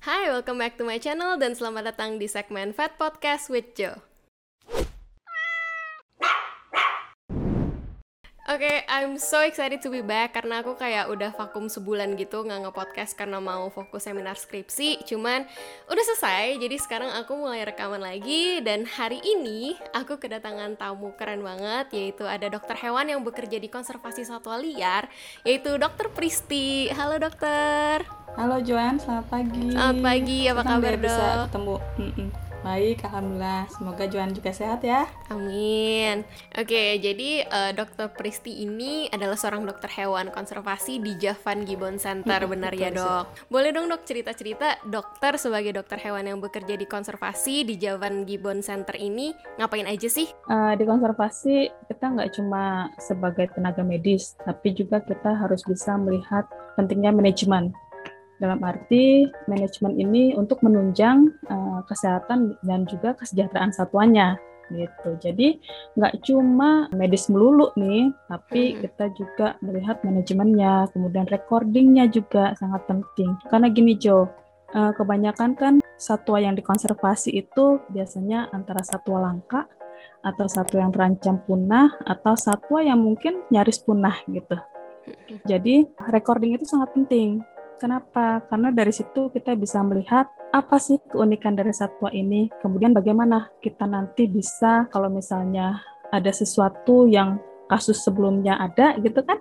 Hai, welcome back to my channel dan selamat datang di segmen Fat Podcast with Joe. Oke, okay, I'm so excited to be back karena aku kayak udah vakum sebulan gitu nggak nge-podcast karena mau fokus seminar skripsi. Cuman udah selesai, jadi sekarang aku mulai rekaman lagi dan hari ini aku kedatangan tamu keren banget yaitu ada dokter hewan yang bekerja di konservasi satwa liar yaitu dokter Pristi. Halo dokter. Halo Joan, selamat pagi. Selamat pagi, apa Senang kabar dok? Bisa ketemu. Mm -mm. Baik, alhamdulillah. Semoga Joan juga sehat ya. Amin. Oke, jadi uh, Dokter Pristi ini adalah seorang dokter hewan konservasi di Javan Gibbon Center, benar ya dok? Boleh dong dok cerita-cerita dokter sebagai dokter hewan yang bekerja di konservasi di Javan Gibbon Center ini ngapain aja sih? Uh, di konservasi kita nggak cuma sebagai tenaga medis, tapi juga kita harus bisa melihat pentingnya manajemen dalam arti manajemen ini untuk menunjang uh, kesehatan dan juga kesejahteraan satwanya gitu. Jadi nggak cuma medis melulu nih, tapi hmm. kita juga melihat manajemennya, kemudian recordingnya juga sangat penting. Karena gini Jo, uh, kebanyakan kan satwa yang dikonservasi itu biasanya antara satwa langka atau satwa yang terancam punah atau satwa yang mungkin nyaris punah gitu. Jadi recording itu sangat penting Kenapa? Karena dari situ kita bisa melihat apa sih keunikan dari satwa ini, kemudian bagaimana kita nanti bisa kalau misalnya ada sesuatu yang kasus sebelumnya ada gitu kan,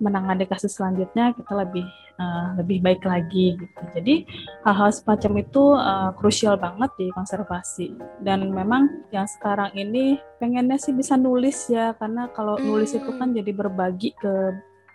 menangani kasus selanjutnya kita lebih uh, lebih baik lagi gitu. Jadi hal-hal semacam itu uh, krusial banget di konservasi. Dan memang yang sekarang ini pengennya sih bisa nulis ya karena kalau nulis itu kan hmm. jadi berbagi ke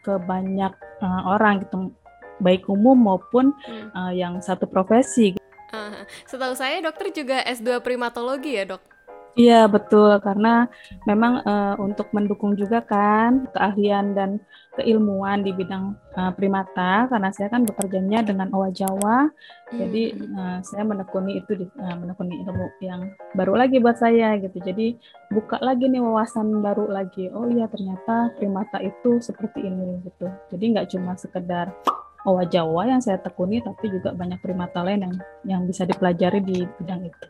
ke banyak uh, orang gitu baik umum maupun hmm. uh, yang satu profesi. Uh, setahu saya dokter juga S2 primatologi ya dok? Iya betul karena memang uh, untuk mendukung juga kan keahlian dan keilmuan di bidang uh, primata karena saya kan bekerjanya dengan owa Jawa hmm. jadi uh, saya menekuni itu di, uh, menekuni ilmu yang baru lagi buat saya gitu jadi buka lagi nih wawasan baru lagi oh iya ternyata primata itu seperti ini gitu jadi nggak cuma sekedar owa Jawa yang saya tekuni tapi juga banyak primata lain yang yang bisa dipelajari di bidang itu.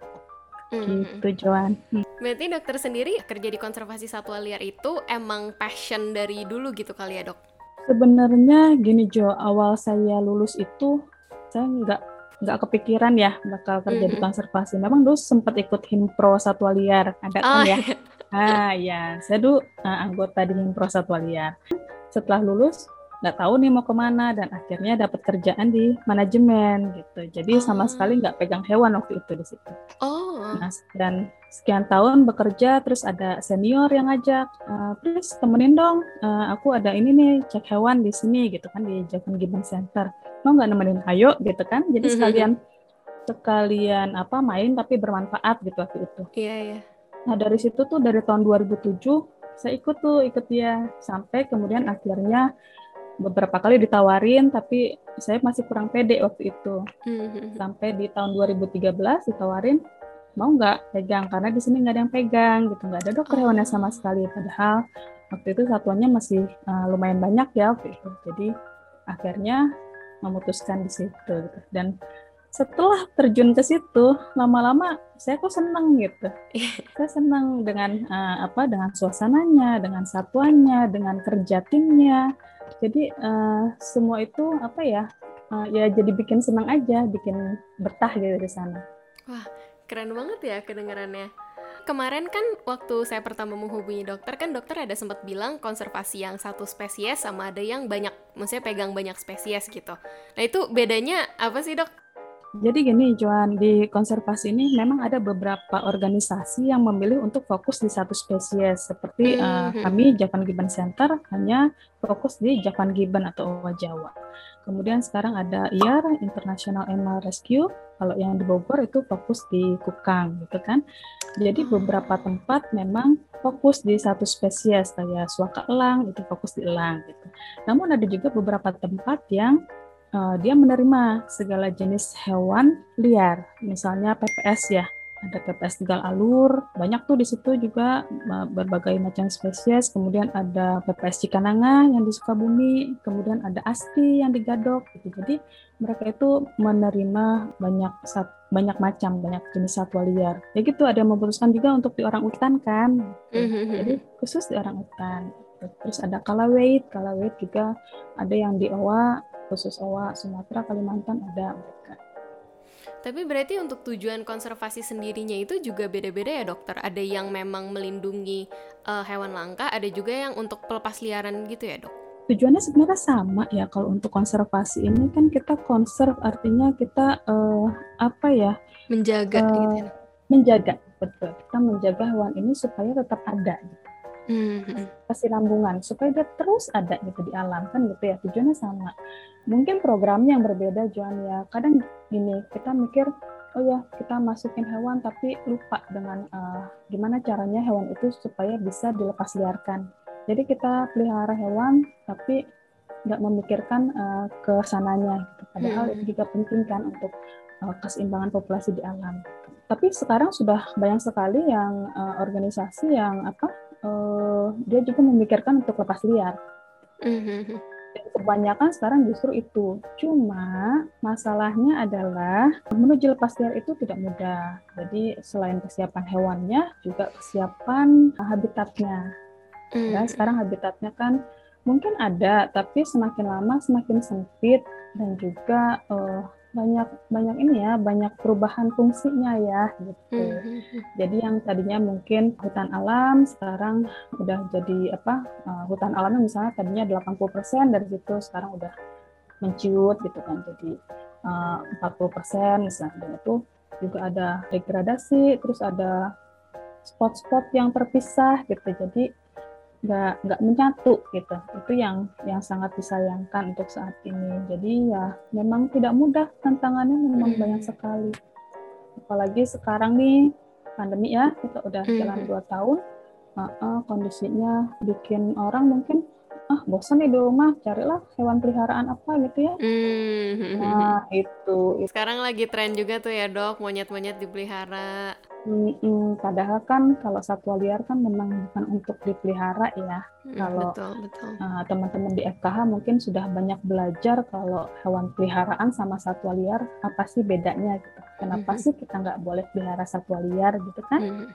Mm-hmm. Gitu Joan. Hmm. Berarti dokter sendiri kerja di konservasi satwa liar itu emang passion dari dulu gitu kali ya dok? Sebenarnya gini Jo, awal saya lulus itu saya nggak nggak kepikiran ya bakal kerja mm-hmm. di konservasi. Memang dulu sempat ikut himpro satwa liar, ada kan oh, ya? Iya. Ah ya, saya dulu uh, anggota di himpro satwa liar. Setelah lulus nggak tahu nih mau ke mana dan akhirnya dapat kerjaan di manajemen gitu. Jadi oh. sama sekali nggak pegang hewan waktu itu di situ. Oh. Nah dan sekian tahun bekerja terus ada senior yang ngajak uh, terus temenin dong uh, aku ada ini nih cek hewan di sini gitu kan di Javan Gibbon Center. Mau nggak nemenin? Ayo gitu kan. Jadi mm-hmm. sekalian sekalian apa main tapi bermanfaat gitu waktu itu. Iya yeah, iya. Yeah. nah dari situ tuh dari tahun 2007 saya ikut tuh ikut dia. Sampai kemudian akhirnya beberapa kali ditawarin tapi saya masih kurang pede waktu itu. Mm-hmm. sampai di tahun 2013 ditawarin mau nggak pegang? Karena di sini nggak ada yang pegang gitu. Nggak ada dokter hewannya sama sekali. Padahal waktu itu satuannya masih uh, lumayan banyak ya waktu itu. Jadi akhirnya memutuskan di situ gitu. dan setelah terjun ke situ lama-lama saya kok seneng gitu. Saya senang dengan uh, apa dengan suasananya dengan satuannya dengan kerja timnya. Jadi uh, semua itu apa ya uh, ya jadi bikin senang aja bikin betah gitu di sana. Wah keren banget ya kedengarannya. Kemarin kan waktu saya pertama menghubungi dokter kan dokter ada sempat bilang konservasi yang satu spesies sama ada yang banyak maksudnya pegang banyak spesies gitu. Nah itu bedanya apa sih dok jadi gini, Joan, di konservasi ini memang ada beberapa organisasi yang memilih untuk fokus di satu spesies. Seperti mm-hmm. uh, kami Japan Gibbon Center hanya fokus di Japan Gibbon atau owa Jawa. Kemudian sekarang ada IAR International Animal Rescue. Kalau yang di Bogor itu fokus di kukang, gitu kan. Jadi beberapa tempat memang fokus di satu spesies kayak suaka elang itu fokus di elang gitu. Namun ada juga beberapa tempat yang uh, dia menerima segala jenis hewan liar, misalnya PPS ya, ada TPS Tegal Alur, banyak tuh di situ juga berbagai macam spesies. Kemudian ada PPS Cikananga yang di Sukabumi, kemudian ada ASTI yang di Gadok. Gitu. Jadi mereka itu menerima banyak banyak macam, banyak jenis satwa liar. Ya gitu, ada yang memutuskan juga untuk di orang utan kan. Gitu. Jadi khusus di orang utan. Terus ada kalaweit, kalaweit juga ada yang di Owa, khusus Owa, Sumatera, Kalimantan ada mereka. Tapi berarti untuk tujuan konservasi sendirinya itu juga beda-beda ya dokter. Ada yang memang melindungi uh, hewan langka, ada juga yang untuk pelepas liaran gitu ya dok. Tujuannya sebenarnya sama ya kalau untuk konservasi ini kan kita konserv artinya kita uh, apa ya? Menjaga uh, gitu ya. Menjaga betul. Kita menjaga hewan ini supaya tetap ada. Gitu. Hmm. kesinambungan supaya dia terus ada gitu di alam kan gitu ya tujuannya sama mungkin programnya yang berbeda Joan ya kadang gini kita mikir oh ya kita masukin hewan tapi lupa dengan uh, gimana caranya hewan itu supaya bisa dilepas liarkan jadi kita pelihara hewan tapi nggak memikirkan uh, ke sananya gitu. padahal hmm. itu juga penting kan untuk uh, keseimbangan populasi di alam tapi sekarang sudah banyak sekali yang uh, organisasi yang apa uh, dia juga memikirkan untuk lepas liar. Mm-hmm. Kebanyakan sekarang justru itu. Cuma masalahnya adalah menuju lepas liar itu tidak mudah. Jadi selain kesiapan hewannya, juga kesiapan habitatnya. Mm-hmm. Dan sekarang habitatnya kan mungkin ada, tapi semakin lama semakin sempit dan juga uh, banyak banyak ini ya banyak perubahan fungsinya ya gitu. Mm-hmm. Jadi yang tadinya mungkin hutan alam sekarang udah jadi apa uh, hutan alamnya misalnya tadinya 80% dari situ sekarang udah menciut gitu kan jadi uh, 40% misalnya dan itu juga ada degradasi terus ada spot-spot yang terpisah gitu. Jadi nggak nggak menyatu gitu. Itu yang yang sangat disayangkan untuk saat ini. Jadi ya memang tidak mudah tantangannya memang hmm. banyak sekali. Apalagi sekarang nih pandemi ya kita udah hmm. jalan dua tahun. Uh, uh, kondisinya bikin orang mungkin ah bosan nih di rumah carilah hewan peliharaan apa gitu ya. Hmm. nah itu. Sekarang lagi tren juga tuh ya dok monyet-monyet dipelihara Hmm, padahal kan kalau satwa liar kan memang bukan untuk dipelihara ya. Hmm, kalau betul, betul. Uh, teman-teman di FKH mungkin sudah banyak belajar kalau hewan peliharaan sama satwa liar apa sih bedanya gitu. Kenapa hmm. sih kita nggak boleh pelihara satwa liar gitu kan? Hmm.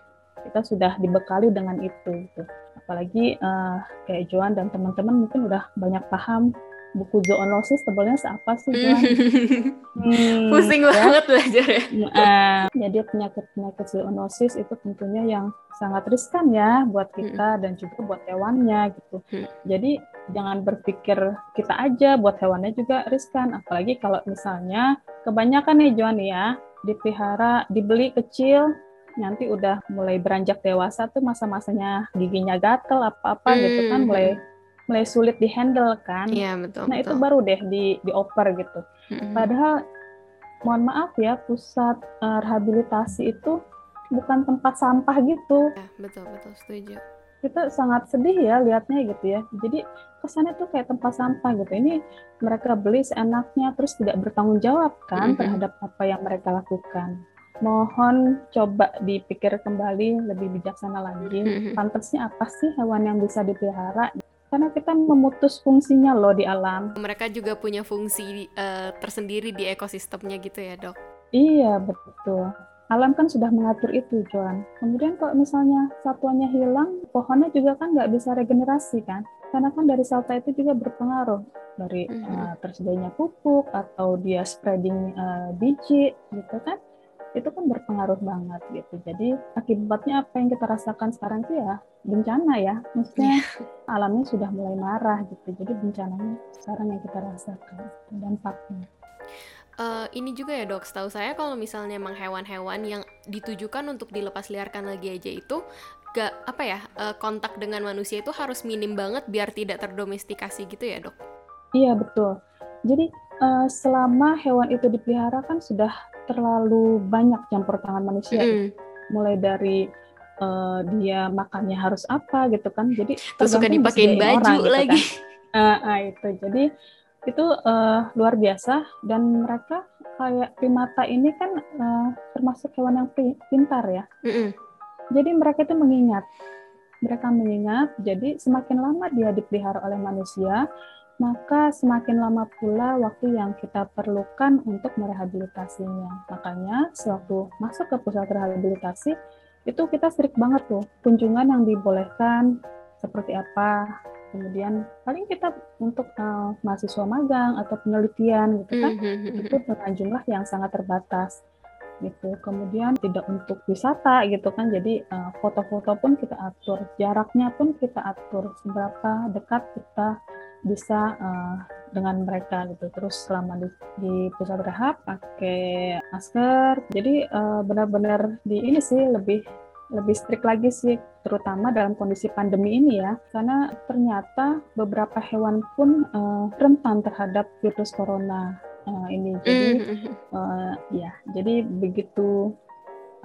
Kita sudah dibekali dengan itu. Gitu. Apalagi uh, kayak Joan dan teman-teman mungkin udah banyak paham buku zoonosis tebalnya seapa sih Juan? hmm, Pusing ya. banget belajar ya. Uh, jadi penyakit-penyakit zoonosis itu tentunya yang sangat riskan ya buat kita hmm. dan juga buat hewannya gitu. Hmm. Jadi jangan berpikir kita aja, buat hewannya juga riskan. Apalagi kalau misalnya kebanyakan nih Joan ya, dipelihara, dibeli kecil, nanti udah mulai beranjak dewasa tuh masa-masanya giginya gatel apa-apa hmm. gitu kan mulai mulai sulit dihandle kan. Iya betul. Nah betul. itu baru deh di dioper gitu. Mm-hmm. Padahal mohon maaf ya pusat uh, rehabilitasi itu bukan tempat sampah gitu. Ya, betul betul setuju. Kita sangat sedih ya lihatnya gitu ya. Jadi kesannya tuh kayak tempat sampah gitu. Ini mereka beli seenaknya terus tidak bertanggung jawab kan mm-hmm. terhadap apa yang mereka lakukan mohon coba dipikir kembali lebih bijaksana lagi. Pantasnya apa sih hewan yang bisa dipelihara? Karena kita memutus fungsinya loh di alam. Mereka juga punya fungsi uh, tersendiri di ekosistemnya gitu ya dok? Iya betul. Alam kan sudah mengatur itu, Joan. Kemudian kalau misalnya satuannya hilang, pohonnya juga kan nggak bisa regenerasi kan? Karena kan dari salta itu juga berpengaruh dari mm -hmm. uh, tersedianya pupuk atau dia spreading uh, biji, gitu kan? itu kan berpengaruh banget gitu. Jadi akibatnya apa yang kita rasakan sekarang itu ya bencana ya. Maksudnya yeah. alamnya sudah mulai marah gitu. Jadi bencananya sekarang yang kita rasakan dampaknya. Uh, ini juga ya dok, setahu saya kalau misalnya emang hewan-hewan yang ditujukan untuk dilepas liarkan lagi aja itu gak apa ya uh, kontak dengan manusia itu harus minim banget biar tidak terdomestikasi gitu ya dok? Iya betul. Jadi uh, selama hewan itu dipelihara kan sudah terlalu banyak campur tangan manusia mm. mulai dari uh, dia makannya harus apa gitu kan jadi terus suka dipakein baju orang, gitu lagi kan. uh, uh, itu jadi itu uh, luar biasa dan mereka kayak primata ini kan uh, termasuk hewan yang pintar ya. Mm -hmm. Jadi mereka itu mengingat, mereka mengingat. Jadi semakin lama dia dipelihara oleh manusia, maka semakin lama pula waktu yang kita perlukan untuk merehabilitasinya. Makanya sewaktu masuk ke pusat rehabilitasi itu kita strict banget tuh kunjungan yang dibolehkan seperti apa kemudian paling kita untuk uh, mahasiswa magang atau penelitian gitu kan mm-hmm. itu dengan jumlah yang sangat terbatas gitu kemudian tidak untuk wisata gitu kan jadi uh, foto-foto pun kita atur jaraknya pun kita atur seberapa dekat kita bisa uh, dengan mereka gitu. Terus selama di, di pusat rehab pakai masker. Jadi uh, benar-benar di ini sih lebih lebih strict lagi sih, terutama dalam kondisi pandemi ini ya, karena ternyata beberapa hewan pun uh, rentan terhadap virus corona uh, ini. Jadi uh, ya, jadi begitu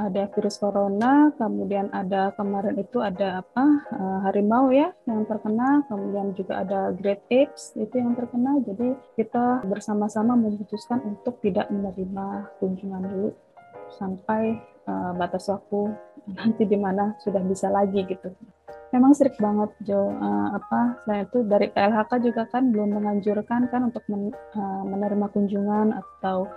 ada virus corona, kemudian ada kemarin itu ada apa uh, harimau ya yang terkena, kemudian juga ada great apes itu yang terkena. Jadi kita bersama-sama memutuskan untuk tidak menerima kunjungan dulu sampai uh, batas waktu nanti di mana sudah bisa lagi gitu. Memang strict banget Jo. Uh, apa selain itu dari KLHK juga kan belum menganjurkan kan untuk men, uh, menerima kunjungan atau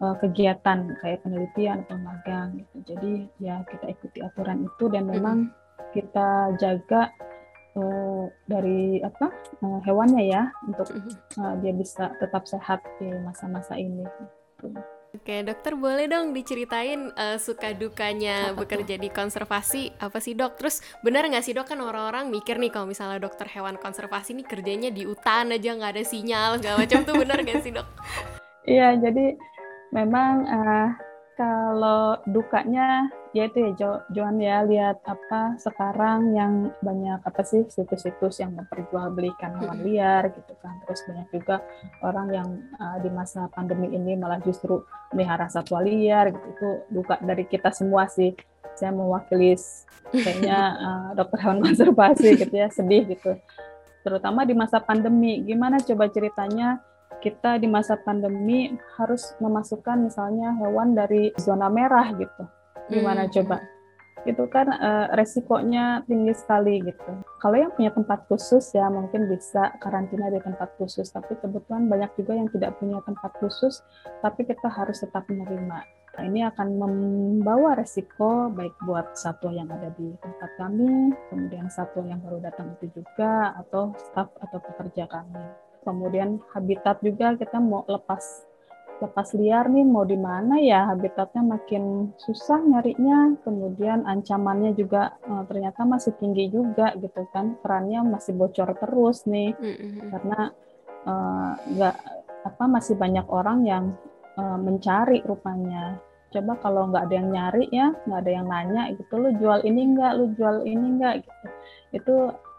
uh, kegiatan kayak penelitian atau magang gitu. Jadi ya kita ikuti aturan itu dan memang kita jaga uh, dari apa uh, hewannya ya untuk uh, dia bisa tetap sehat di masa-masa ini. Gitu. Oke, dokter boleh dong diceritain uh, suka dukanya apa bekerja tuh? di konservasi apa sih dok? Terus benar nggak sih dok kan orang-orang mikir nih kalau misalnya dokter hewan konservasi nih kerjanya di hutan aja nggak ada sinyal segala macam tuh benar nggak sih dok? Iya, jadi memang uh, kalau dukanya ya itu ya jo, Joan ya lihat apa sekarang yang banyak apa sih situs-situs yang memperjualbelikan hewan liar gitu kan. Terus banyak juga orang yang uh, di masa pandemi ini malah justru melihara satwa liar gitu. Itu duka dari kita semua sih. Saya mewakili kayaknya uh, dokter hewan konservasi gitu ya sedih gitu. Terutama di masa pandemi. Gimana coba ceritanya kita di masa pandemi harus memasukkan misalnya hewan dari zona merah gitu. Gimana hmm. coba? Itu kan uh, resikonya tinggi sekali gitu. Kalau yang punya tempat khusus ya mungkin bisa karantina di tempat khusus, tapi kebetulan banyak juga yang tidak punya tempat khusus, tapi kita harus tetap menerima. Nah, ini akan membawa resiko baik buat satwa yang ada di tempat kami, kemudian satwa yang baru datang itu juga, atau staf atau pekerja kami kemudian habitat juga kita mau lepas lepas liar nih mau di mana ya? Habitatnya makin susah nyarinya. Kemudian ancamannya juga uh, ternyata masih tinggi juga gitu kan. Perannya masih bocor terus nih. Mm-hmm. karena eh, nggak uh, apa masih banyak orang yang uh, mencari rupanya. Coba kalau nggak ada yang nyari ya nggak ada yang nanya gitu lu jual ini nggak? Lu jual ini nggak? Gitu. Itu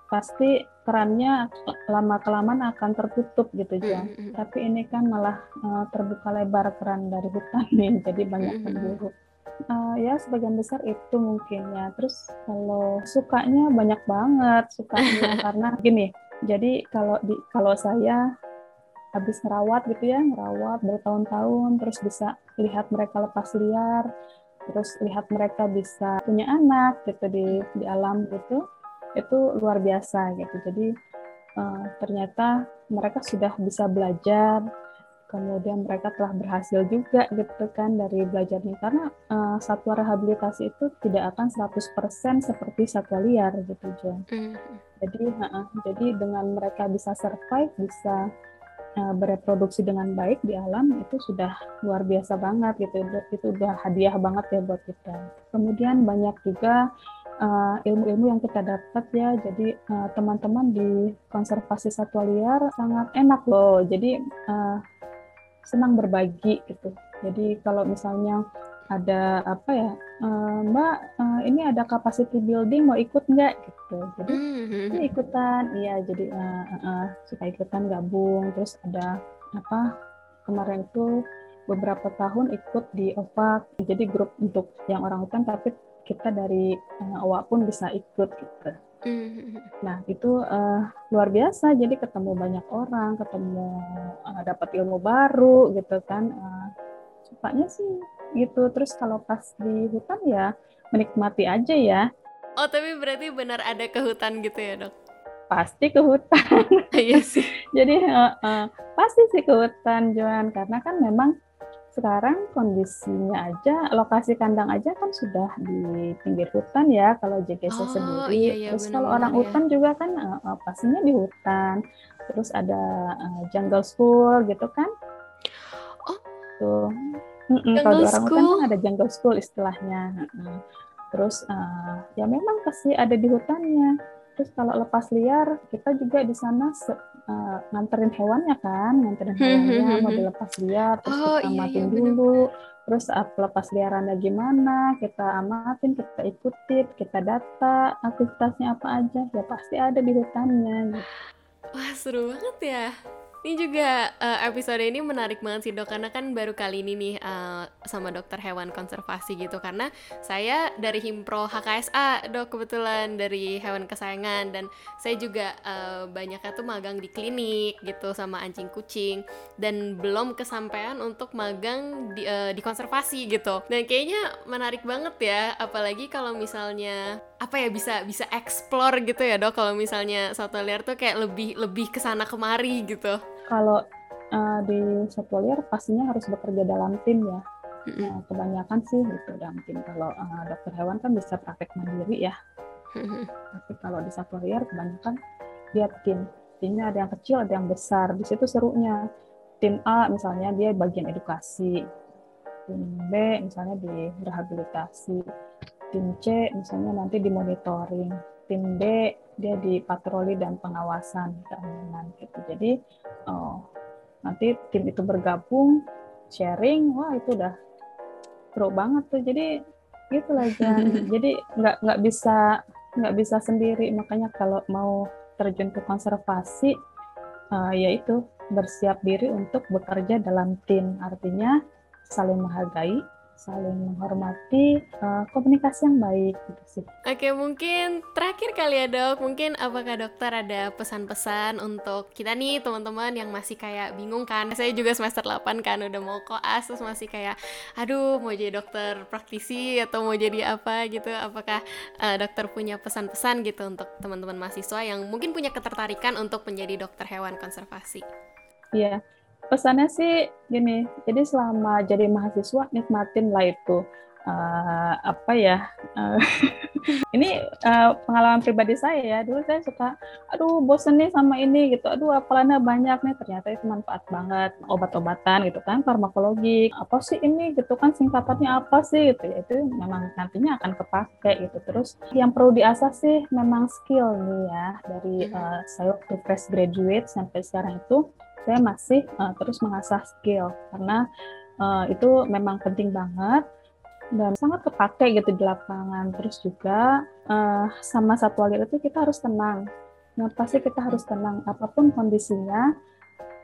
pasti kerannya lama kelamaan akan tertutup gitu ya. Mm -hmm. Tapi ini kan malah uh, terbuka lebar keran dari hutan nih, jadi banyak pemburu. Mm -hmm. Uh, ya sebagian besar itu mungkin ya. Terus kalau sukanya banyak banget sukanya karena gini. Jadi kalau di kalau saya habis merawat gitu ya, merawat bertahun-tahun, terus bisa lihat mereka lepas liar, terus lihat mereka bisa punya anak gitu di di alam gitu itu luar biasa gitu. Jadi uh, ternyata mereka sudah bisa belajar, kemudian mereka telah berhasil juga gitu kan dari belajarnya karena uh, satwa rehabilitasi itu tidak akan 100% seperti satwa liar gitu John. Mm. Jadi uh, jadi dengan mereka bisa survive, bisa uh, bereproduksi dengan baik di alam itu sudah luar biasa banget gitu. Itu udah hadiah banget ya buat kita. Kemudian banyak juga uh, ilmu-ilmu yang kita dapat ya. Jadi uh, teman-teman di konservasi satwa liar sangat enak loh. Jadi uh, senang berbagi gitu. Jadi kalau misalnya ada apa ya, uh, Mbak, uh, ini ada capacity building mau ikut nggak gitu. Jadi mm-hmm. ikutan, iya. Jadi uh, uh, uh, suka ikutan gabung. Terus ada apa kemarin tuh beberapa tahun ikut di OVAC. Jadi grup untuk yang orang hutan tapi kita dari uh, awak pun bisa ikut gitu. Mm-hmm. Nah itu uh, luar biasa. Jadi ketemu banyak orang, ketemu uh, dapat ilmu baru gitu kan. Uh, sukanya sih gitu. Terus kalau pas di hutan ya menikmati aja ya. Oh tapi berarti benar ada ke hutan gitu ya dok? Pasti ke hutan. Iya sih. Jadi uh, uh, pasti sih ke hutan Joan karena kan memang sekarang kondisinya aja lokasi kandang aja kan sudah di pinggir hutan ya kalau JGC oh, sendiri. Iya, iya, Terus kalau orang ya. hutan juga kan uh, pastinya di hutan. Terus ada uh, jungle school gitu kan. Oh. Tuh. Mm -mm, kalau di orang hutan kan ada jungle school istilahnya. Terus uh, ya memang pasti ada di hutannya. Terus kalau lepas liar kita juga di sana uh, nganterin hewannya kan, nganterin hmm, hewannya hmm, hmm, mau dilepas liar, terus oh, kita iya, amatin iya, dulu. Terus uh, lepas liarannya gimana, kita amatin, kita ikutin, kita data aktivitasnya apa aja, ya pasti ada di hutannya. Gitu. Wah seru banget ya. Ini juga uh, episode ini menarik banget sih dok karena kan baru kali ini nih uh, sama dokter hewan konservasi gitu. Karena saya dari Himpro HKSA dok kebetulan dari hewan kesayangan. Dan saya juga uh, banyaknya tuh magang di klinik gitu sama anjing kucing. Dan belum kesampaian untuk magang di, uh, di konservasi gitu. Dan kayaknya menarik banget ya apalagi kalau misalnya apa ya bisa bisa explore gitu ya dok. Kalau misalnya satwa liar tuh kayak lebih lebih ke sana kemari gitu. Kalau uh, di satwa liar pastinya harus bekerja dalam tim ya. Nah, kebanyakan sih gitu. Dalam tim kalau uh, dokter hewan kan bisa praktek mandiri ya. Tapi kalau di satwa liar kebanyakan dia tim. Timnya ada yang kecil ada yang besar. Di situ serunya. Tim A misalnya dia bagian edukasi. Tim B misalnya di rehabilitasi tim C misalnya nanti di monitoring, tim D dia di patroli dan pengawasan keamanan gitu. Jadi oh, nanti tim itu bergabung, sharing, wah itu udah seru banget tuh. Jadi gitu lah Jadi nggak nggak bisa nggak bisa sendiri. Makanya kalau mau terjun ke konservasi, uh, yaitu bersiap diri untuk bekerja dalam tim. Artinya saling menghargai, saling menghormati uh, komunikasi yang baik gitu sih. Oke mungkin terakhir kali ya dok, mungkin apakah dokter ada pesan-pesan untuk kita nih teman-teman yang masih kayak bingung kan? Saya juga semester 8 kan udah mau koas terus masih kayak aduh mau jadi dokter praktisi atau mau jadi apa gitu. Apakah uh, dokter punya pesan-pesan gitu untuk teman-teman mahasiswa yang mungkin punya ketertarikan untuk menjadi dokter hewan konservasi? Iya, pesannya sih gini jadi selama jadi mahasiswa nikmatin lah itu uh, apa ya uh, ini uh, pengalaman pribadi saya ya dulu saya suka aduh bosen nih sama ini gitu aduh apalanya banyak nih ternyata itu manfaat banget obat-obatan gitu kan farmakologi apa sih ini? gitu kan singkatannya apa sih gitu ya itu memang nantinya akan kepake gitu. Terus yang perlu diasah sih memang skill nih ya dari uh, saya waktu fresh graduate sampai sekarang itu saya masih uh, terus mengasah skill karena uh, itu memang penting banget dan sangat kepake gitu di lapangan. Terus juga uh, sama satwa liar itu kita harus tenang. Nah, pasti kita harus tenang apa pun kondisinya,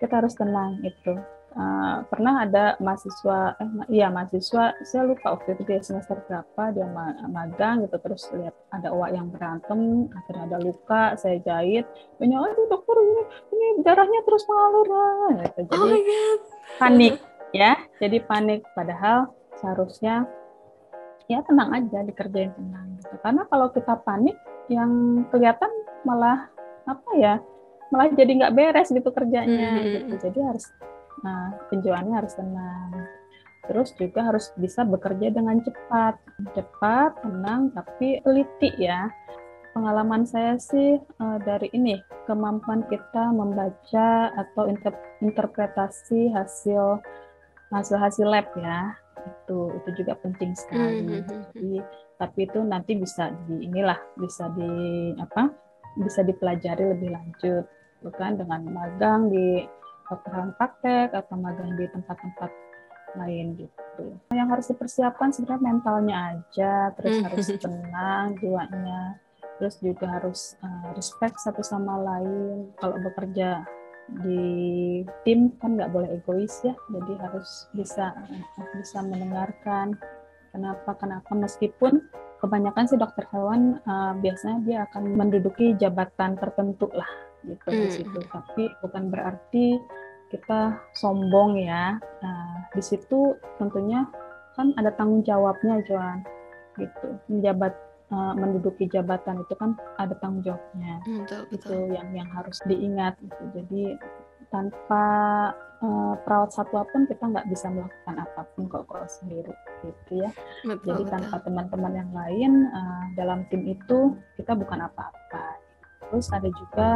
kita harus tenang itu. Uh, pernah ada mahasiswa, eh iya mahasiswa, saya lupa waktu itu dia semester berapa dia magang gitu terus lihat ada uak yang berantem, akhirnya ada luka, saya jahit, banyak aduh dokter ini, ini darahnya terus mengalir lah, gitu. jadi oh panik ya, jadi panik padahal seharusnya ya tenang aja dikerjain tenang gitu. Karena kalau kita panik yang kelihatan malah apa ya, malah jadi nggak beres gitu kerjanya mm -hmm. gitu. Jadi harus Nah, penjualannya harus tenang. Terus juga harus bisa bekerja dengan cepat. Cepat, tenang, tapi teliti ya. Pengalaman saya sih uh, dari ini, kemampuan kita membaca atau inter interpretasi hasil hasil-hasil lab ya. Itu itu juga penting sekali. Mm-hmm. Jadi, tapi itu nanti bisa di inilah bisa di apa? bisa dipelajari lebih lanjut bukan dengan magang di lapangan praktek atau magang di tempat-tempat lain gitu. Yang harus dipersiapkan sebenarnya mentalnya aja, terus hmm. harus tenang jiwanya, terus juga harus uh, respect satu sama lain. Kalau bekerja di tim kan nggak boleh egois ya, jadi harus bisa bisa mendengarkan kenapa kenapa meskipun kebanyakan sih dokter hewan uh, biasanya dia akan menduduki jabatan tertentu lah gitu di situ. Tapi bukan berarti kita sombong ya. Nah, di situ tentunya kan ada tanggung jawabnya, Joan. Gitu. Menjabat uh, menduduki jabatan itu kan ada tanggung jawabnya. Betul, betul. Itu yang yang harus diingat gitu. Jadi tanpa uh, perawat satwa pun kita nggak bisa melakukan apa pun kok kalau sendiri gitu ya. Betul, Jadi betul. tanpa teman-teman yang lain uh, dalam tim itu kita bukan apa-apa. Terus ada juga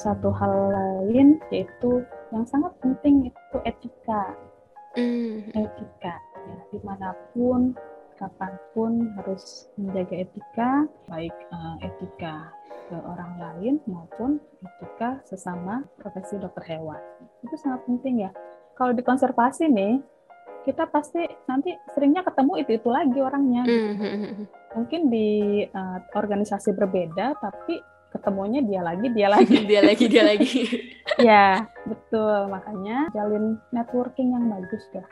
satu hal lain yaitu yang sangat penting itu etika. Mm. Etika ya di mana pun kapan pun harus menjaga etika baik uh, etika ke orang lain maupun etika sesama profesi dokter hewan itu sangat penting ya kalau di konservasi nih kita pasti nanti seringnya ketemu itu itu lagi orangnya mm-hmm. mungkin di uh, organisasi berbeda tapi ketemunya dia lagi dia lagi dia lagi dia lagi ya betul. Makanya jalin networking yang bagus ya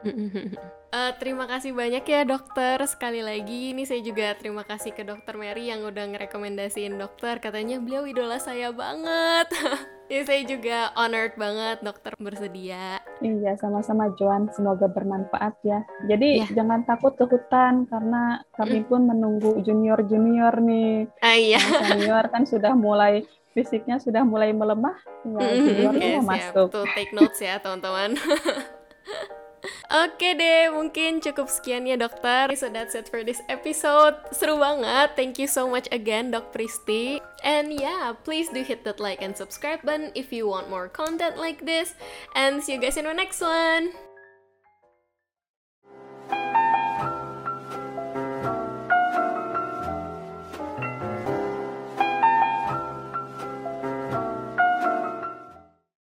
Uh, terima kasih banyak ya dokter. Sekali lagi ini saya juga terima kasih ke dokter Mary yang udah ngerekomendasiin dokter. Katanya beliau idola saya banget. Ya saya juga honored banget dokter bersedia. Iya sama-sama Joan. Semoga bermanfaat ya. Jadi ya. jangan takut ke hutan karena kami pun menunggu junior junior nih. Ah, iya. senior kan sudah mulai fisiknya sudah mulai melemah tinggal juniornya yes, masuk tuh take notes ya teman-teman Oke deh, mungkin cukup sekian ya dokter. So that's it for this episode. Seru banget. Thank you so much again, Dok Pristi. And yeah, please do hit that like and subscribe button if you want more content like this. And see you guys in the next one.